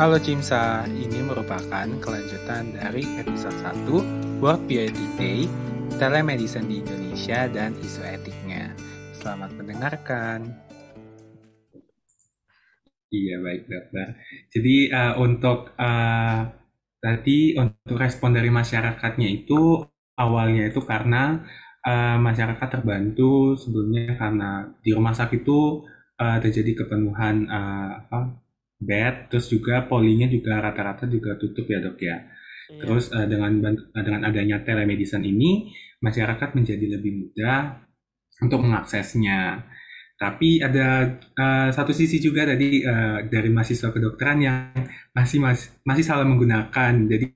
Halo Cimsa, ini merupakan kelanjutan dari episode 1 World PID Day, Telemedicine di Indonesia dan isu etiknya. Selamat mendengarkan. Iya baik dokter. Jadi uh, untuk uh, tadi untuk respon dari masyarakatnya itu awalnya itu karena uh, masyarakat terbantu sebelumnya karena di rumah sakit itu uh, terjadi kepenuhan uh, bed, terus juga polinya juga rata-rata juga tutup ya dok ya. Iya. Terus uh, dengan dengan adanya telemedicine ini masyarakat menjadi lebih mudah untuk mengaksesnya. Tapi ada uh, satu sisi juga tadi uh, dari mahasiswa kedokteran yang masih masih, masih salah menggunakan. Jadi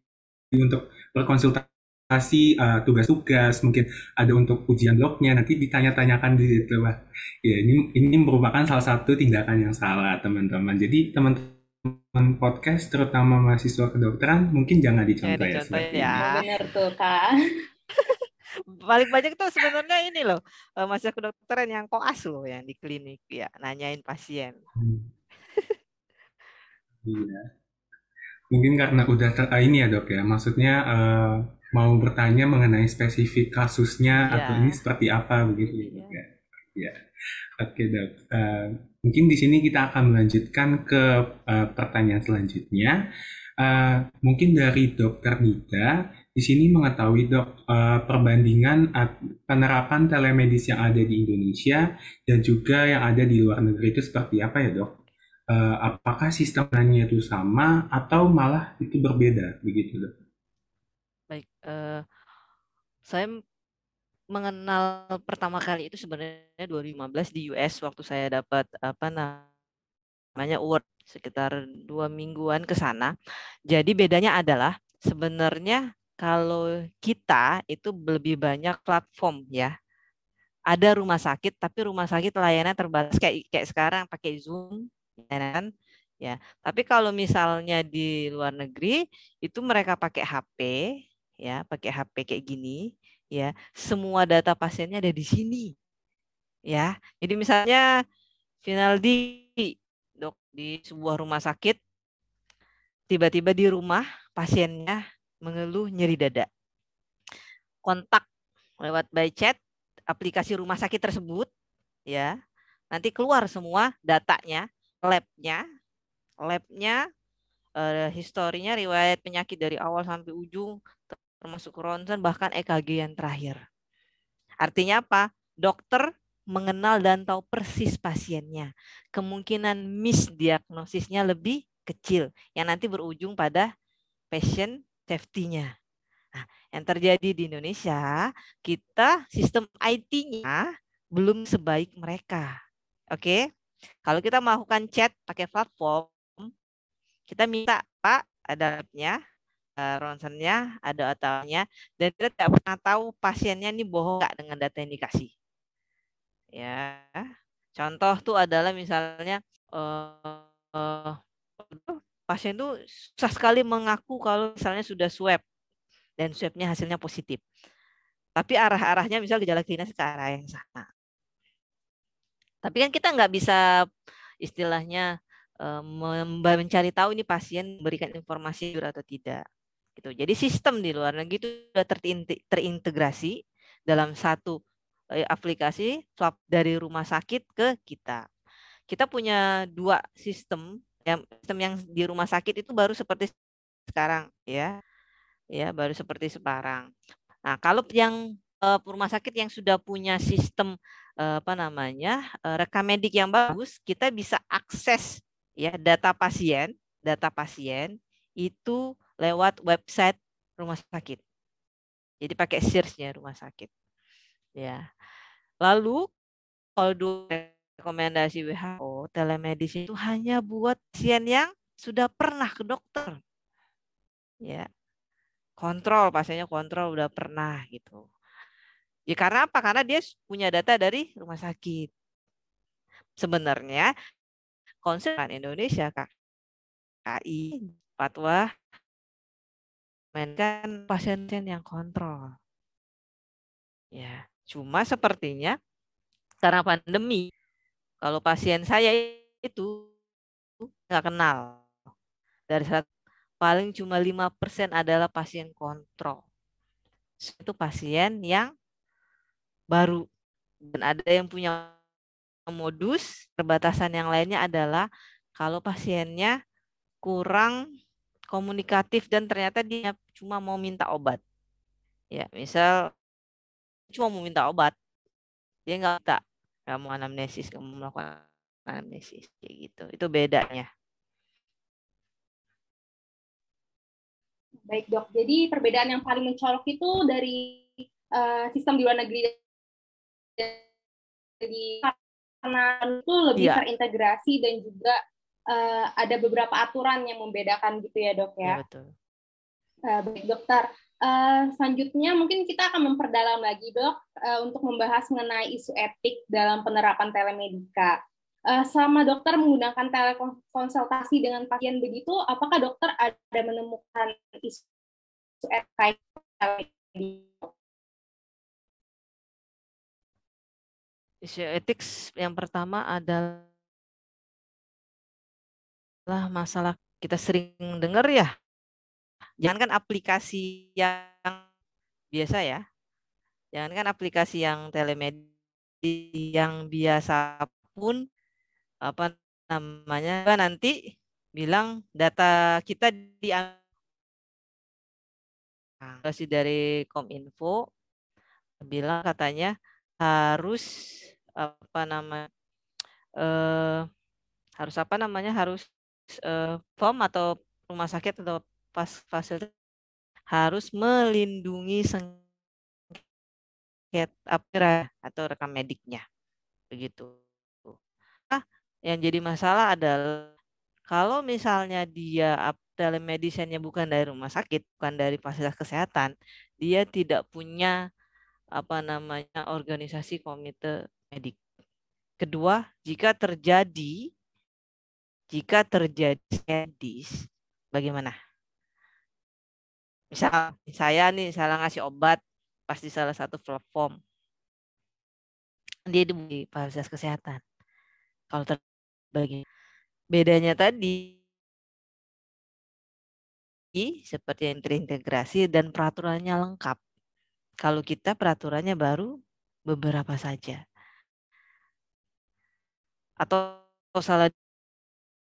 untuk berkonsultasi kasih uh, tugas-tugas, mungkin ada untuk ujian blognya, nanti ditanya-tanyakan di situ, Wah, ya ini ini merupakan salah satu tindakan yang salah, teman-teman. Jadi teman-teman podcast, terutama mahasiswa kedokteran, mungkin jangan dicontoh ya. ya, ya. Benar tuh, Kak. Paling banyak tuh sebenarnya ini loh, uh, mahasiswa kedokteran yang koas loh, yang di klinik, ya, nanyain pasien. Hmm. iya. Mungkin karena udah ter, uh, ini ya dok ya, maksudnya uh, mau bertanya mengenai spesifik kasusnya yeah. atau ini seperti apa begitu yeah. ya. Ya, oke dok. Uh, mungkin di sini kita akan melanjutkan ke uh, pertanyaan selanjutnya. Uh, mungkin dari dokter Nida di sini mengetahui dok uh, perbandingan penerapan telemedis yang ada di Indonesia dan juga yang ada di luar negeri itu seperti apa ya dok? Uh, apakah sistemnya itu sama atau malah itu berbeda begitu dok? Baik, uh, saya mengenal pertama kali itu sebenarnya 2015 di US waktu saya dapat apa namanya award sekitar dua mingguan ke sana. Jadi bedanya adalah sebenarnya kalau kita itu lebih banyak platform ya. Ada rumah sakit tapi rumah sakit layanan terbatas kayak kayak sekarang pakai Zoom ya kan. Ya, tapi kalau misalnya di luar negeri itu mereka pakai HP ya pakai HP kayak gini ya semua data pasiennya ada di sini ya. Jadi misalnya Finaldi dok di sebuah rumah sakit tiba-tiba di rumah pasiennya mengeluh nyeri dada. Kontak lewat by chat aplikasi rumah sakit tersebut ya nanti keluar semua datanya labnya labnya uh, historinya riwayat penyakit dari awal sampai ujung termasuk ronsen bahkan EKG yang terakhir. Artinya apa? Dokter mengenal dan tahu persis pasiennya. Kemungkinan misdiagnosisnya lebih kecil yang nanti berujung pada patient safety-nya. Nah, yang terjadi di Indonesia, kita sistem IT-nya belum sebaik mereka. Oke. Kalau kita melakukan chat pakai platform, kita minta, Pak, ada ronsennya, ada ataunya, dan kita tidak pernah tahu pasiennya ini bohong nggak dengan data yang dikasih. Ya, contoh tuh adalah misalnya uh, uh, pasien tuh susah sekali mengaku kalau misalnya sudah swab dan swabnya hasilnya positif. Tapi arah-arahnya misal gejala klinis ke arah yang sama. Tapi kan kita nggak bisa istilahnya mencari tahu ini pasien memberikan informasi atau tidak gitu. Jadi sistem di luar negeri itu sudah terintegrasi dalam satu eh, aplikasi swab dari rumah sakit ke kita. Kita punya dua sistem yang sistem yang di rumah sakit itu baru seperti sekarang ya. Ya, baru seperti sekarang. Nah, kalau yang uh, rumah sakit yang sudah punya sistem uh, apa namanya? Rekam medik yang bagus, kita bisa akses ya data pasien, data pasien itu lewat website rumah sakit. Jadi pakai search-nya rumah sakit. Ya. Lalu kalau dua rekomendasi WHO, telemedicine itu hanya buat pasien yang sudah pernah ke dokter. Ya. Kontrol, pasiennya kontrol udah pernah gitu. Ya karena apa? Karena dia punya data dari rumah sakit. Sebenarnya konsep Indonesia KI fatwa mainkan pasien-pasien yang kontrol. Ya, cuma sepertinya karena pandemi, kalau pasien saya itu nggak kenal, dari saat paling cuma 5% adalah pasien kontrol. Itu pasien yang baru dan ada yang punya modus perbatasan yang lainnya adalah kalau pasiennya kurang komunikatif dan ternyata dia cuma mau minta obat. Ya, misal cuma mau minta obat, dia nggak minta, nggak mau anamnesis, nggak mau melakukan anamnesis, kayak gitu. Itu bedanya. Baik dok, jadi perbedaan yang paling mencolok itu dari uh, sistem di luar negeri di karena itu lebih ya. terintegrasi dan juga uh, ada beberapa aturan yang membedakan gitu ya dok ya. ya betul. Uh, baik dokter, uh, selanjutnya mungkin kita akan memperdalam lagi dok uh, untuk membahas mengenai isu etik dalam penerapan telemedika. Uh, selama dokter menggunakan telekonsultasi dengan pasien begitu, apakah dokter ada menemukan isu etik Isu etik yang pertama adalah masalah kita sering dengar ya. Jangan kan aplikasi yang biasa ya. Jangan kan aplikasi yang telemedicine yang biasa pun apa namanya nanti bilang data kita di dari Kominfo bilang katanya harus apa nama eh, harus apa namanya harus eh, form atau rumah sakit atau fasilitas harus melindungi sengketa atau rekam mediknya begitu. Nah, yang jadi masalah adalah kalau misalnya dia telemedicine-nya bukan dari rumah sakit, bukan dari fasilitas kesehatan, dia tidak punya apa namanya organisasi komite medik. Kedua, jika terjadi jika terjadi medis, bagaimana? Misal saya nih salah ngasih obat pasti salah satu platform. Dia di fasilitas kesehatan. Kalau terbagi bedanya tadi seperti yang terintegrasi dan peraturannya lengkap. Kalau kita peraturannya baru beberapa saja atau salah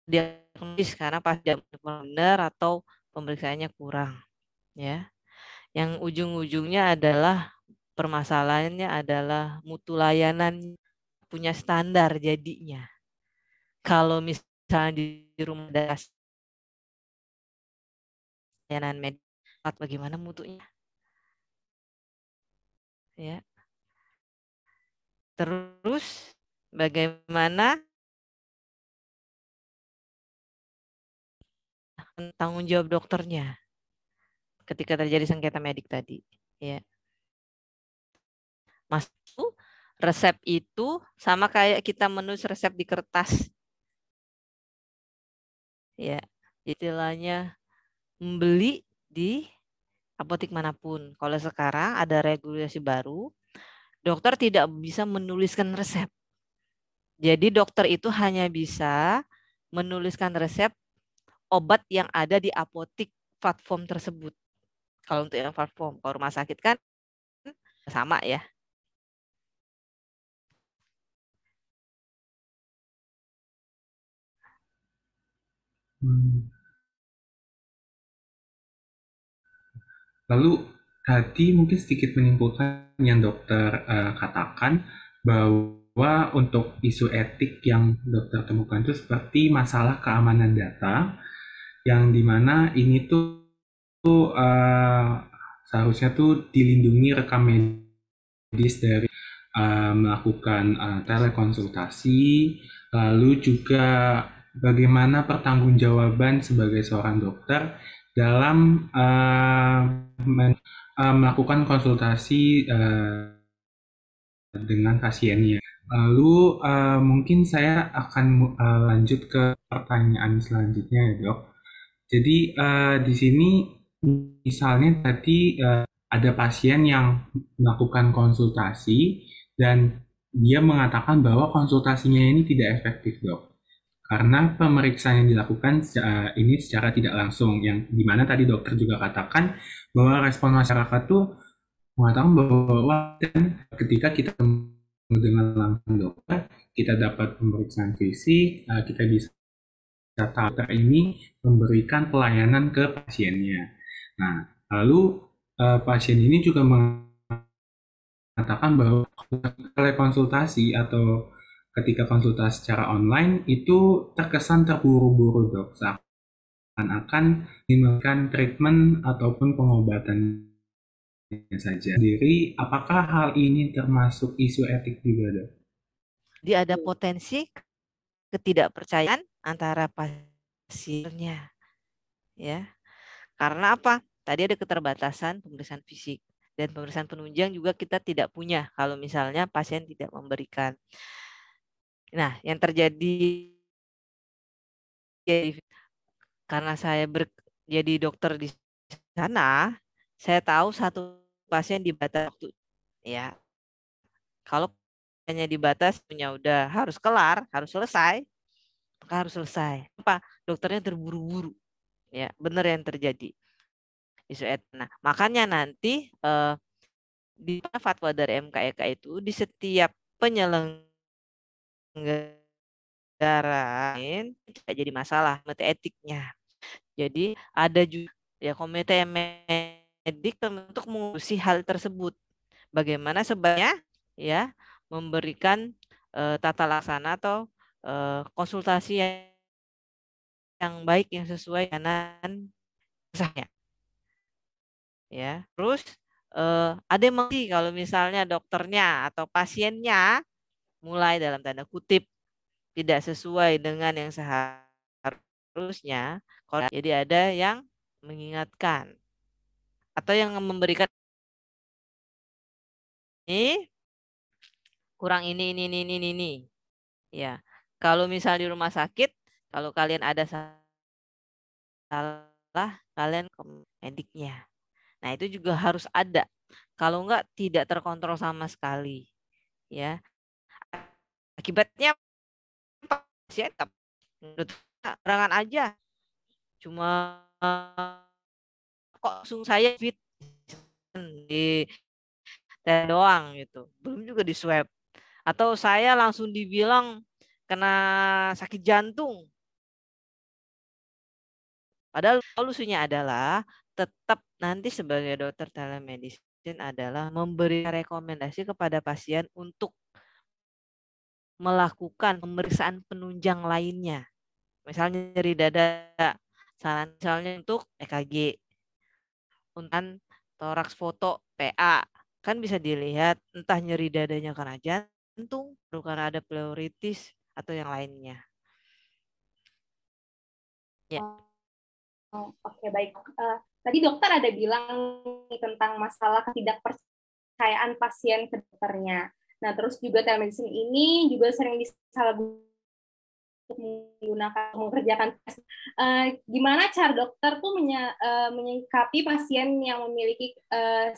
diagnosis karena pas jam benar atau pemeriksaannya kurang ya. Yang ujung-ujungnya adalah permasalahannya adalah mutu layanan punya standar jadinya. Kalau misalnya di rumah das layanan medis bagaimana mutunya? Ya. Terus bagaimana tanggung jawab dokternya ketika terjadi sengketa medik tadi ya. Mas resep itu sama kayak kita menulis resep di kertas. Ya istilahnya membeli di apotik mana pun. Kalau sekarang ada regulasi baru dokter tidak bisa menuliskan resep. Jadi dokter itu hanya bisa menuliskan resep obat yang ada di apotik platform tersebut. Kalau untuk yang platform, kalau rumah sakit kan sama ya. Hmm. Lalu tadi mungkin sedikit menyimpulkan yang dokter uh, katakan bahwa untuk isu etik yang dokter temukan itu seperti masalah keamanan data yang di mana ini tuh, uh, seharusnya tuh dilindungi rekam medis dari uh, melakukan uh, telekonsultasi lalu juga bagaimana pertanggungjawaban sebagai seorang dokter dalam uh, men, uh, melakukan konsultasi uh, dengan pasiennya. Lalu uh, mungkin saya akan uh, lanjut ke pertanyaan selanjutnya ya dok. Jadi uh, di sini misalnya tadi uh, ada pasien yang melakukan konsultasi dan dia mengatakan bahwa konsultasinya ini tidak efektif dok. karena pemeriksaan yang dilakukan secara, ini secara tidak langsung yang di mana tadi dokter juga katakan bahwa respon masyarakat tuh mengatakan bahwa dan ketika kita dengan langsung dokter kita dapat pemeriksaan fisik uh, kita bisa dokter ini memberikan pelayanan ke pasiennya nah lalu uh, pasien ini juga mengatakan bahwa konsultasi atau ketika konsultasi secara online itu terkesan terburu-buru dok seakan-akan memberikan treatment ataupun pengobatan saja. Jadi apakah hal ini termasuk isu etik juga dok? Dia ada potensi ketidakpercayaan antara pasiennya ya karena apa tadi ada keterbatasan pemeriksaan fisik dan pemeriksaan penunjang juga kita tidak punya kalau misalnya pasien tidak memberikan Nah, yang terjadi karena saya ber, jadi dokter di sana, saya tahu satu pasien dibatas waktu ya. Kalau hanya dibatas punya udah harus kelar, harus selesai, harus selesai. Apa? Dokternya terburu-buru. Ya, benar yang terjadi. Isu Nah, makanya nanti eh, di fatwa dari MKEK itu di setiap penyelenggara tidak jadi masalah komite etiknya. Jadi ada juga ya komite medik untuk mengurusi hal tersebut. Bagaimana sebenarnya ya memberikan uh, tata laksana atau uh, konsultasi yang, yang baik yang sesuai dengan sahnya. Ya, terus uh, ada yang kalau misalnya dokternya atau pasiennya mulai dalam tanda kutip tidak sesuai dengan yang seharusnya, jadi ada yang mengingatkan atau yang memberikan ini kurang ini ini ini ini ini. Ya. Kalau misal di rumah sakit, kalau kalian ada salah, kalian ke mediknya. Nah, itu juga harus ada. Kalau enggak tidak terkontrol sama sekali. Ya. Akibatnya pasien serangan aja. Cuma kok langsung saya fit di doang gitu. Belum juga di swab. Atau saya langsung dibilang kena sakit jantung. Padahal solusinya adalah tetap nanti sebagai dokter telemedicine adalah memberi rekomendasi kepada pasien untuk melakukan pemeriksaan penunjang lainnya. Misalnya nyeri dada, saran misalnya untuk EKG, untuk toraks foto PA, kan bisa dilihat entah nyeri dadanya karena jantung, karena ada pleuritis atau yang lainnya. Ya. Oh, Oke okay, baik. Uh, tadi dokter ada bilang tentang masalah ketidakpercayaan pasien ke dokternya. Nah, terus juga telemedicine ini juga sering disalahgunakan menggunakan mengerjakan tes. Uh, gimana cara dokter tuh menye, uh, menyikapi pasien yang memiliki uh,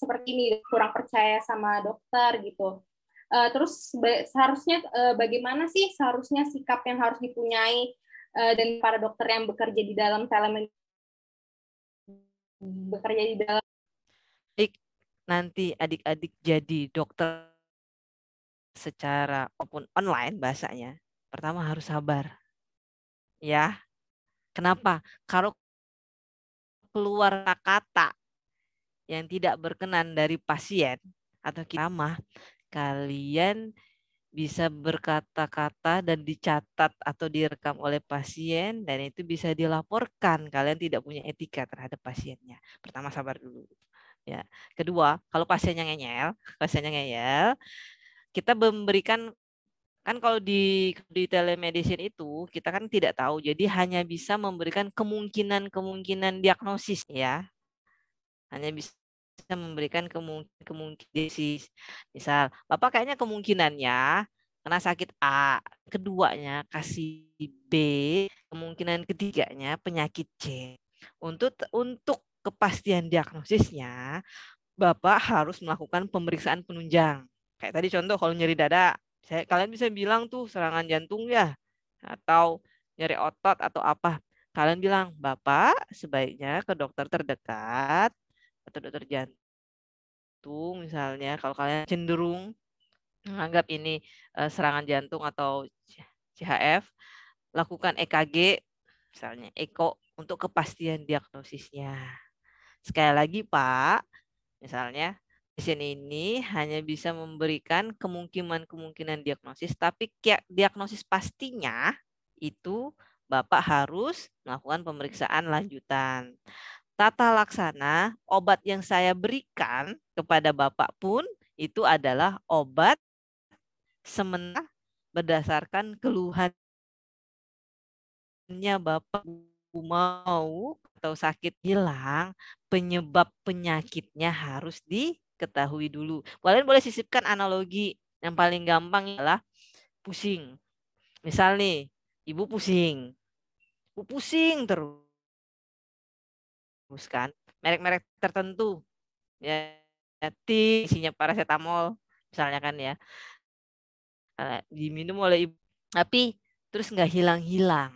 seperti ini kurang percaya sama dokter gitu. Uh, terus seharusnya uh, bagaimana sih seharusnya sikap yang harus dipunyai uh, dan para dokter yang bekerja di dalam telemedicine bekerja di dalam nanti adik-adik jadi dokter secara maupun online bahasanya, pertama harus sabar. Ya. Kenapa? Kalau keluar kata yang tidak berkenan dari pasien atau ramah, kalian bisa berkata-kata dan dicatat atau direkam oleh pasien dan itu bisa dilaporkan. Kalian tidak punya etika terhadap pasiennya. Pertama sabar dulu. Ya. Kedua, kalau pasiennya ngeyel, pasiennya ngeyel, kita memberikan kan kalau di di telemedicine itu kita kan tidak tahu, jadi hanya bisa memberikan kemungkinan-kemungkinan diagnosis ya. Hanya bisa memberikan kemungkinan kemungkinan misal bapak kayaknya kemungkinannya kena sakit A keduanya kasih B kemungkinan ketiganya penyakit C untuk untuk kepastian diagnosisnya, Bapak harus melakukan pemeriksaan penunjang. Kayak tadi contoh kalau nyeri dada, Saya, kalian bisa bilang tuh serangan jantung ya, atau nyeri otot atau apa. Kalian bilang, Bapak sebaiknya ke dokter terdekat atau dokter jantung misalnya. Kalau kalian cenderung menganggap ini uh, serangan jantung atau CHF, lakukan EKG misalnya eko untuk kepastian diagnosisnya. Sekali lagi Pak, misalnya pasien ini hanya bisa memberikan kemungkinan-kemungkinan diagnosis, tapi diagnosis pastinya itu Bapak harus melakukan pemeriksaan lanjutan. Tata laksana obat yang saya berikan kepada Bapak pun itu adalah obat sementara berdasarkan keluhannya Bapak mau atau sakit hilang, penyebab penyakitnya harus diketahui dulu. Kalian boleh sisipkan analogi yang paling gampang adalah pusing. Misal nih, ibu pusing. Ibu pusing terus kan. Merek-merek tertentu. Ya, isinya paracetamol misalnya kan ya diminum oleh ibu tapi terus nggak hilang-hilang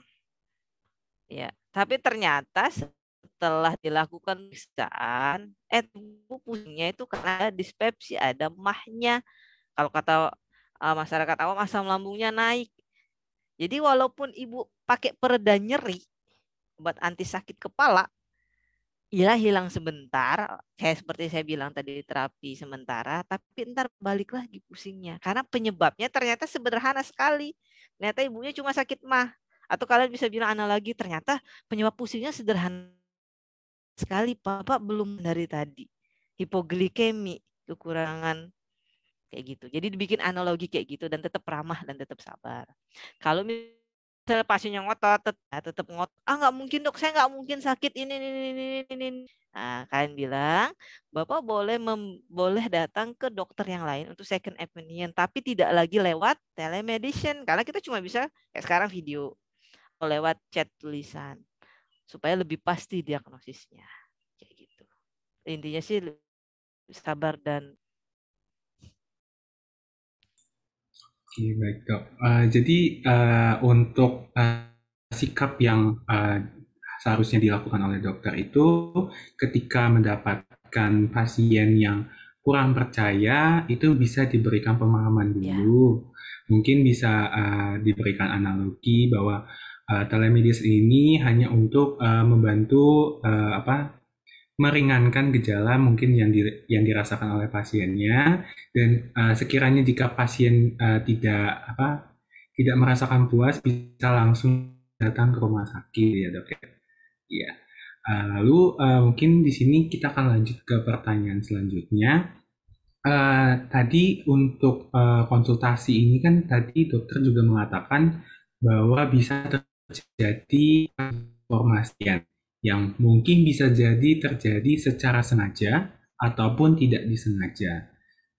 ya tapi ternyata setelah dilakukan pemeriksaan eh tubuh pusingnya itu karena dispepsi ada mahnya kalau kata uh, masyarakat awam asam lambungnya naik jadi walaupun ibu pakai pereda nyeri obat anti sakit kepala Iya hilang sebentar, kayak seperti saya bilang tadi terapi sementara, tapi ntar balik lagi pusingnya. Karena penyebabnya ternyata sederhana sekali. Ternyata ibunya cuma sakit mah. Atau kalian bisa bilang analogi, ternyata penyebab pusingnya sederhana sekali. Bapak belum dari tadi. Hipoglikemi, kekurangan kayak gitu. Jadi dibikin analogi kayak gitu dan tetap ramah dan tetap sabar. Kalau pasiennya ngotot tetap, tetap ngotot ah nggak mungkin dok saya nggak mungkin sakit ini ini ini ini, ini. Nah, kalian bilang bapak boleh mem, boleh datang ke dokter yang lain untuk second opinion tapi tidak lagi lewat telemedicine karena kita cuma bisa kayak sekarang video lewat chat tulisan supaya lebih pasti diagnosisnya kayak gitu intinya sih sabar dan Oke, baik dok. Uh, jadi uh, untuk uh, sikap yang uh, seharusnya dilakukan oleh dokter itu ketika mendapatkan pasien yang kurang percaya itu bisa diberikan pemahaman ya. dulu. Yeah. Mungkin bisa uh, diberikan analogi bahwa uh, telemedicine ini hanya untuk uh, membantu uh, apa meringankan gejala mungkin yang di, yang dirasakan oleh pasiennya dan uh, sekiranya jika pasien uh, tidak apa tidak merasakan puas bisa langsung datang ke rumah sakit ya dok ya. Uh, lalu uh, mungkin di sini kita akan lanjut ke pertanyaan selanjutnya. Uh, tadi untuk uh, konsultasi ini kan tadi dokter juga mengatakan bahwa bisa terjadi informasi yang mungkin bisa jadi terjadi secara sengaja ataupun tidak disengaja.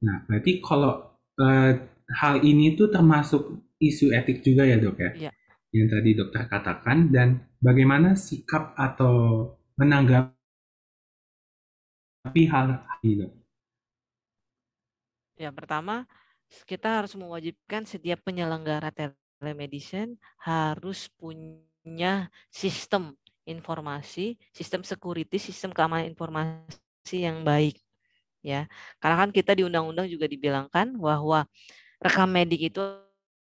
Nah, berarti kalau eh, hal ini tuh termasuk isu etik juga ya dok ya? ya. Yang tadi dokter katakan dan bagaimana sikap atau menanggapi hal ini dok? Ya, pertama kita harus mewajibkan setiap penyelenggara telemedicine harus punya sistem informasi, sistem security, sistem keamanan informasi yang baik. Ya, karena kan kita di undang-undang juga dibilangkan bahwa rekam medik itu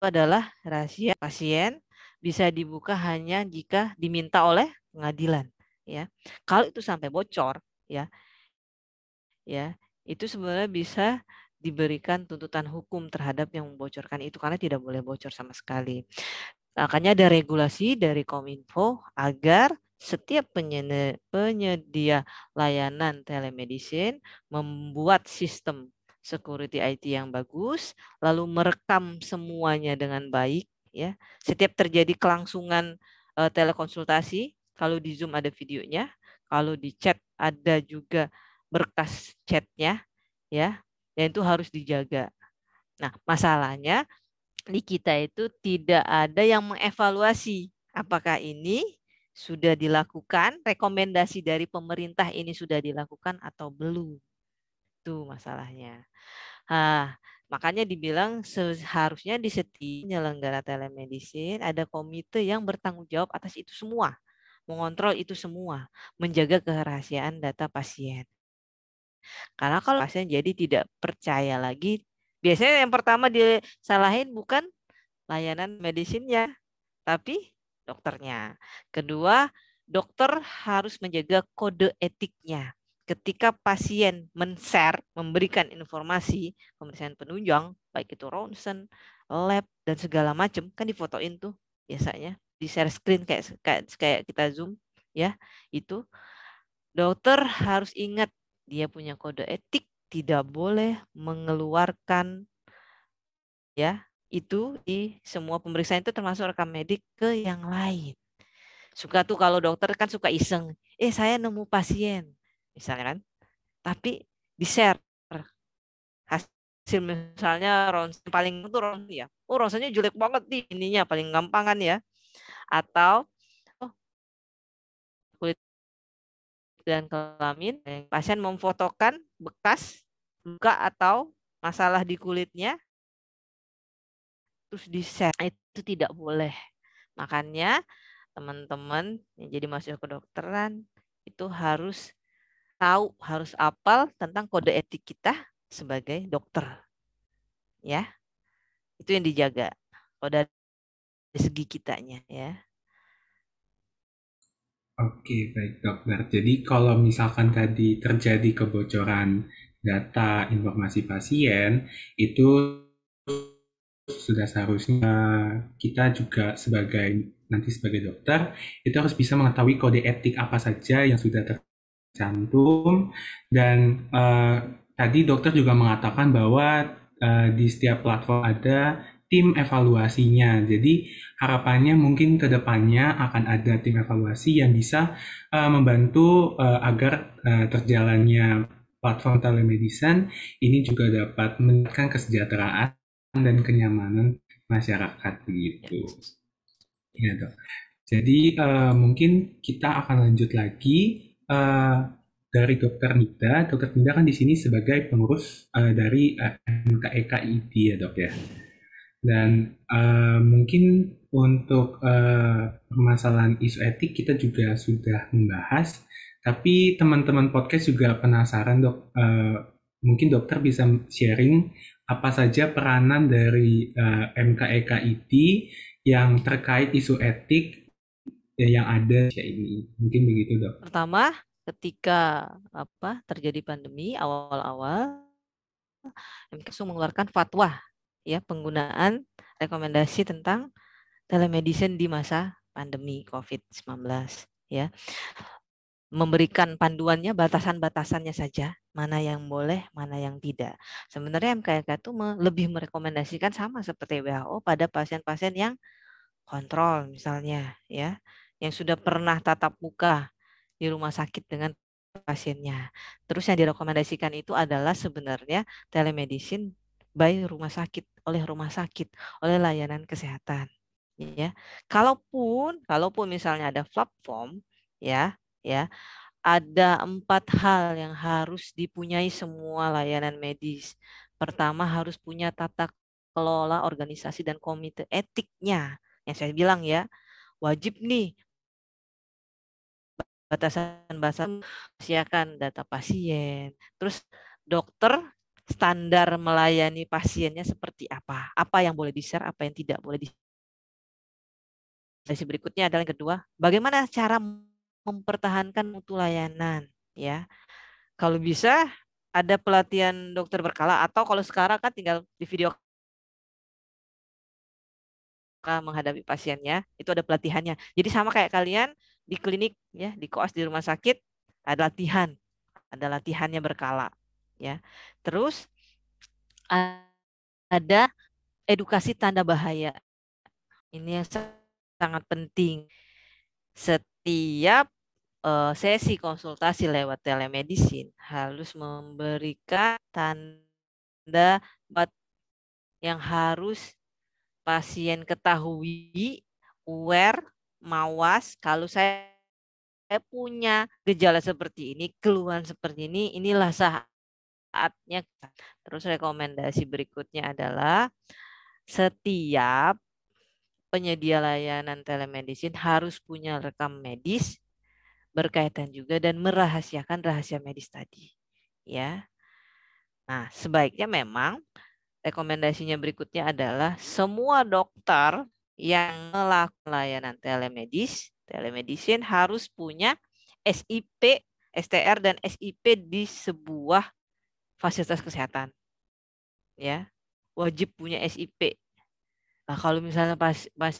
adalah rahasia pasien bisa dibuka hanya jika diminta oleh pengadilan ya kalau itu sampai bocor ya ya itu sebenarnya bisa diberikan tuntutan hukum terhadap yang membocorkan itu karena tidak boleh bocor sama sekali makanya ada regulasi dari Kominfo agar setiap penyedia layanan telemedicine membuat sistem security IT yang bagus, lalu merekam semuanya dengan baik. Ya, setiap terjadi kelangsungan uh, telekonsultasi, kalau di Zoom ada videonya, kalau di chat ada juga berkas chatnya, ya, dan itu harus dijaga. Nah, masalahnya di kita itu tidak ada yang mengevaluasi apakah ini sudah dilakukan, rekomendasi dari pemerintah ini sudah dilakukan atau belum. Itu masalahnya. Nah, Makanya dibilang seharusnya di setiap penyelenggara telemedicine ada komite yang bertanggung jawab atas itu semua, mengontrol itu semua, menjaga kerahasiaan data pasien. Karena kalau pasien jadi tidak percaya lagi, biasanya yang pertama disalahin bukan layanan medisinnya, tapi dokternya. Kedua, dokter harus menjaga kode etiknya. Ketika pasien men-share, memberikan informasi, pemeriksaan penunjang, baik itu ronsen, lab, dan segala macam, kan difotoin tuh biasanya. Di share screen kayak, kayak, kayak kita zoom, ya itu dokter harus ingat dia punya kode etik, tidak boleh mengeluarkan ya itu di semua pemeriksaan itu termasuk rekam medik ke yang lain. Suka tuh kalau dokter kan suka iseng, eh saya nemu pasien, misalnya kan, tapi di share hasil misalnya ronsen paling itu ronsen ya, oh ronsennya jelek banget nih ininya paling gampang kan ya, atau oh, kulit dan kelamin, pasien memfotokan bekas luka atau masalah di kulitnya, terus di share itu tidak boleh. Makanya teman-teman yang jadi mahasiswa kedokteran itu harus tahu, harus apal tentang kode etik kita sebagai dokter. Ya. Itu yang dijaga. Kode segi kitanya ya. Oke, baik dokter. Jadi kalau misalkan tadi terjadi kebocoran data informasi pasien, itu sudah seharusnya kita juga sebagai nanti sebagai dokter itu harus bisa mengetahui kode etik apa saja yang sudah tercantum dan uh, tadi dokter juga mengatakan bahwa uh, di setiap platform ada tim evaluasinya. Jadi harapannya mungkin ke depannya akan ada tim evaluasi yang bisa uh, membantu uh, agar uh, terjalannya platform telemedicine ini juga dapat meningkatkan kesejahteraan dan kenyamanan masyarakat begitu. Ya dok. Jadi uh, mungkin kita akan lanjut lagi uh, dari Dokter Nida. Dokter Nida kan di sini sebagai pengurus uh, dari uh, MKEKID ya dok ya. Dan uh, mungkin untuk uh, permasalahan isu etik kita juga sudah membahas. Tapi teman-teman podcast juga penasaran dok. Uh, mungkin dokter bisa sharing apa saja peranan dari uh, eh, MKEKID yang terkait isu etik yang ada ya ini. Mungkin begitu, Dok. Pertama, ketika apa terjadi pandemi awal-awal MK mengeluarkan fatwa ya penggunaan rekomendasi tentang telemedicine di masa pandemi COVID-19 ya memberikan panduannya batasan-batasannya saja mana yang boleh mana yang tidak. Sebenarnya MKK itu lebih merekomendasikan sama seperti WHO pada pasien-pasien yang kontrol misalnya ya. Yang sudah pernah tatap muka di rumah sakit dengan pasiennya. Terus yang direkomendasikan itu adalah sebenarnya telemedicine by rumah sakit oleh rumah sakit oleh layanan kesehatan ya. Kalaupun kalaupun misalnya ada platform ya ya ada empat hal yang harus dipunyai semua layanan medis. Pertama harus punya tata kelola organisasi dan komite etiknya. Yang saya bilang ya, wajib nih batasan-batasan siakan data pasien. Terus dokter standar melayani pasiennya seperti apa? Apa yang boleh di-share, apa yang tidak boleh di Sesi berikutnya adalah yang kedua, bagaimana cara mempertahankan mutu layanan ya. Kalau bisa ada pelatihan dokter berkala atau kalau sekarang kan tinggal di video menghadapi pasiennya itu ada pelatihannya. Jadi sama kayak kalian di klinik ya, di koas di rumah sakit ada latihan. Ada latihannya berkala ya. Terus ada edukasi tanda bahaya. Ini yang sangat penting. Setiap uh, sesi konsultasi lewat telemedicine harus memberikan tanda yang harus pasien ketahui, aware, mawas kalau saya saya punya gejala seperti ini, keluhan seperti ini, inilah manfaatnya. Terus rekomendasi berikutnya adalah setiap penyedia layanan telemedicine harus punya rekam medis berkaitan juga dan merahasiakan rahasia medis tadi. Ya. Nah, sebaiknya memang rekomendasinya berikutnya adalah semua dokter yang melakukan layanan telemedis, telemedicine harus punya SIP, STR dan SIP di sebuah fasilitas kesehatan. Ya, wajib punya SIP. Nah, kalau misalnya pas pas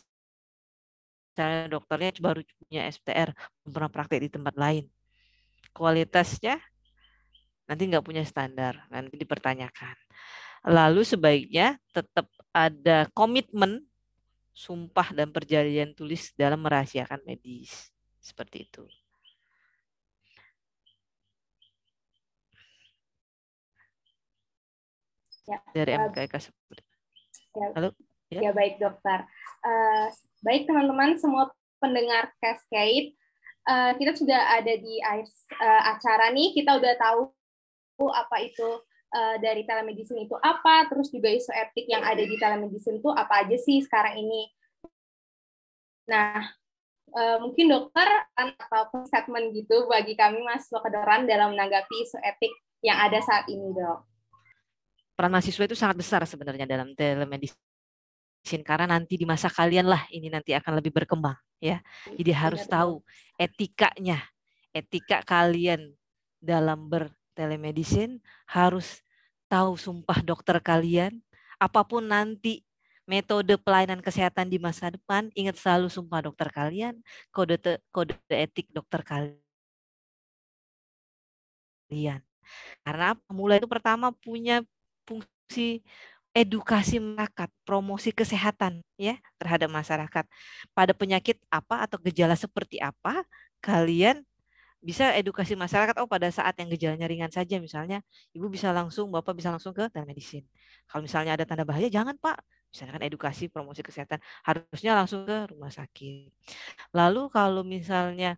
misalnya dokternya baru punya STR, belum pernah praktek di tempat lain. Kualitasnya nanti nggak punya standar, nanti dipertanyakan. Lalu sebaiknya tetap ada komitmen sumpah dan perjanjian tulis dalam merahasiakan medis. Seperti itu. Ya, dari MKK seperti ya, Halo? Ya, ya baik dokter. Uh, baik teman-teman semua pendengar Cascade, uh, kita sudah ada di uh, acara nih. Kita udah tahu apa itu uh, dari telemedicine itu apa, terus juga isu etik yang ada di telemedicine itu apa aja sih sekarang ini. Nah, uh, mungkin dokter atau statement gitu bagi kami mahasiswa kedokteran dalam menanggapi isu etik yang ada saat ini, dok peran mahasiswa itu sangat besar sebenarnya dalam telemedicine karena nanti di masa kalian lah ini nanti akan lebih berkembang ya. Jadi harus tahu etikanya, etika kalian dalam bertelemedicine harus tahu sumpah dokter kalian, apa pun nanti metode pelayanan kesehatan di masa depan, ingat selalu sumpah dokter kalian, kode te, kode etik dokter kalian. Karena mulai itu pertama punya fungsi edukasi masyarakat, promosi kesehatan ya terhadap masyarakat. Pada penyakit apa atau gejala seperti apa kalian bisa edukasi masyarakat oh pada saat yang gejalanya ringan saja misalnya ibu bisa langsung bapak bisa langsung ke telemedicine. Kalau misalnya ada tanda bahaya jangan Pak. Misalkan edukasi promosi kesehatan harusnya langsung ke rumah sakit. Lalu kalau misalnya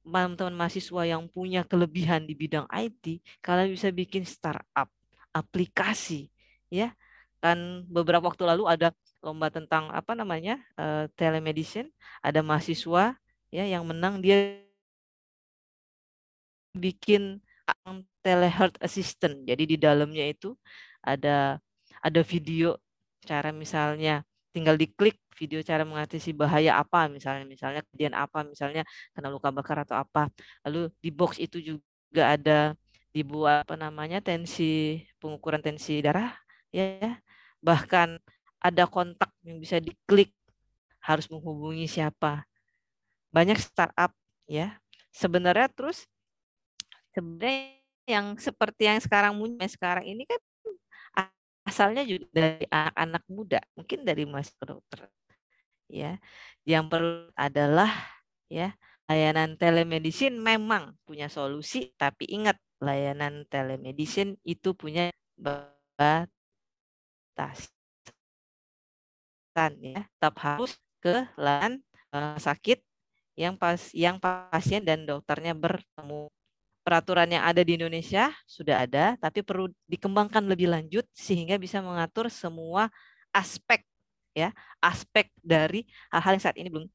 teman-teman mahasiswa yang punya kelebihan di bidang IT, kalian bisa bikin startup aplikasi ya kan beberapa waktu lalu ada lomba tentang apa namanya uh, telemedicine. Ada mahasiswa ya yang menang. Dia bikin telehealth assistant. Jadi di dalamnya itu ada ada video cara misalnya tinggal diklik video cara mengatasi bahaya apa misalnya misalnya kejadian apa misalnya kena luka bakar atau apa. Lalu di box itu juga ada dibuat apa namanya tensi pengukuran tensi darah ya bahkan ada kontak yang bisa diklik harus menghubungi siapa. Banyak startup ya. Sebenarnya terus sebenarnya yang seperti yang sekarang muncul sekarang ini kan asalnya juga dari anak-anak muda mungkin dari mas dokter ya. Yang perlu adalah ya layanan telemedicine memang punya solusi tapi ingat layanan telemedicine itu punya batasan ya tetap harus ke layanan uh, sakit yang pas yang pasien dan dokternya bertemu peraturan yang ada di Indonesia sudah ada tapi perlu dikembangkan lebih lanjut sehingga bisa mengatur semua aspek ya aspek dari hal-hal yang saat ini belum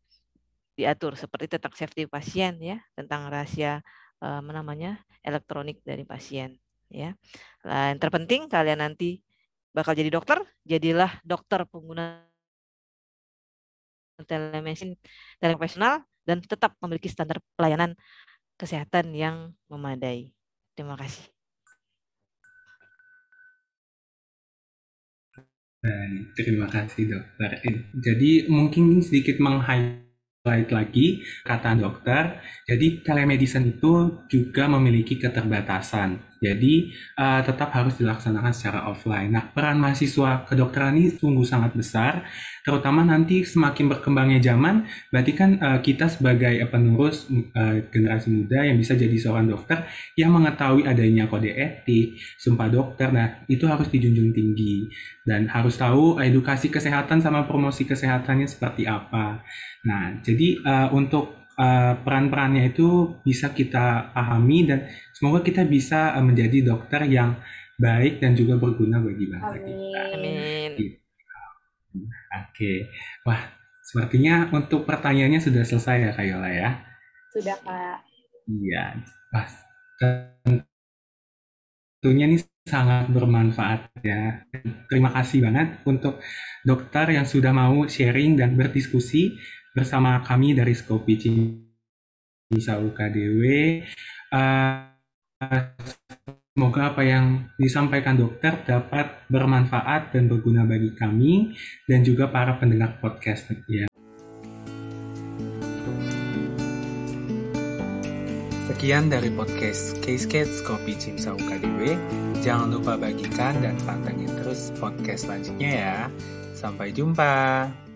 diatur seperti tentang safety pasien ya tentang rahasia uh, namanya elektronik dari pasien ya. Nah, yang terpenting kalian nanti bakal jadi dokter, jadilah dokter pengguna telemedicine teleprofesional dan tetap memiliki standar pelayanan kesehatan yang memadai. Terima kasih. Terima kasih dokter. Jadi mungkin sedikit meng Baik lagi, kata dokter, jadi telemedicine itu juga memiliki keterbatasan. Jadi uh, tetap harus dilaksanakan secara offline. Nah, peran mahasiswa kedokteran ini sungguh sangat besar, terutama nanti semakin berkembangnya zaman, berarti kan uh, kita sebagai penerus uh, generasi muda yang bisa jadi seorang dokter yang mengetahui adanya kode etik, sumpah dokter, nah itu harus dijunjung tinggi dan harus tahu edukasi kesehatan sama promosi kesehatannya seperti apa. Nah, jadi uh, untuk uh, peran-perannya itu bisa kita pahami dan semoga kita bisa uh, menjadi dokter yang baik dan juga berguna bagi bangsa Amin. kita. Amin. Gitu. Oke, wah sepertinya untuk pertanyaannya sudah selesai ya Kak Yola ya. Sudah Kak. Iya, pas. Tentunya ini sangat bermanfaat ya. Terima kasih banget untuk dokter yang sudah mau sharing dan berdiskusi bersama kami dari Skopi Cimsa UKDW. Uh, semoga apa yang disampaikan dokter dapat bermanfaat dan berguna bagi kami dan juga para pendengar podcast ya. Sekian dari podcast Case Kopi Cimsa UKDW. Jangan lupa bagikan dan pantengin terus podcast selanjutnya ya. Sampai jumpa.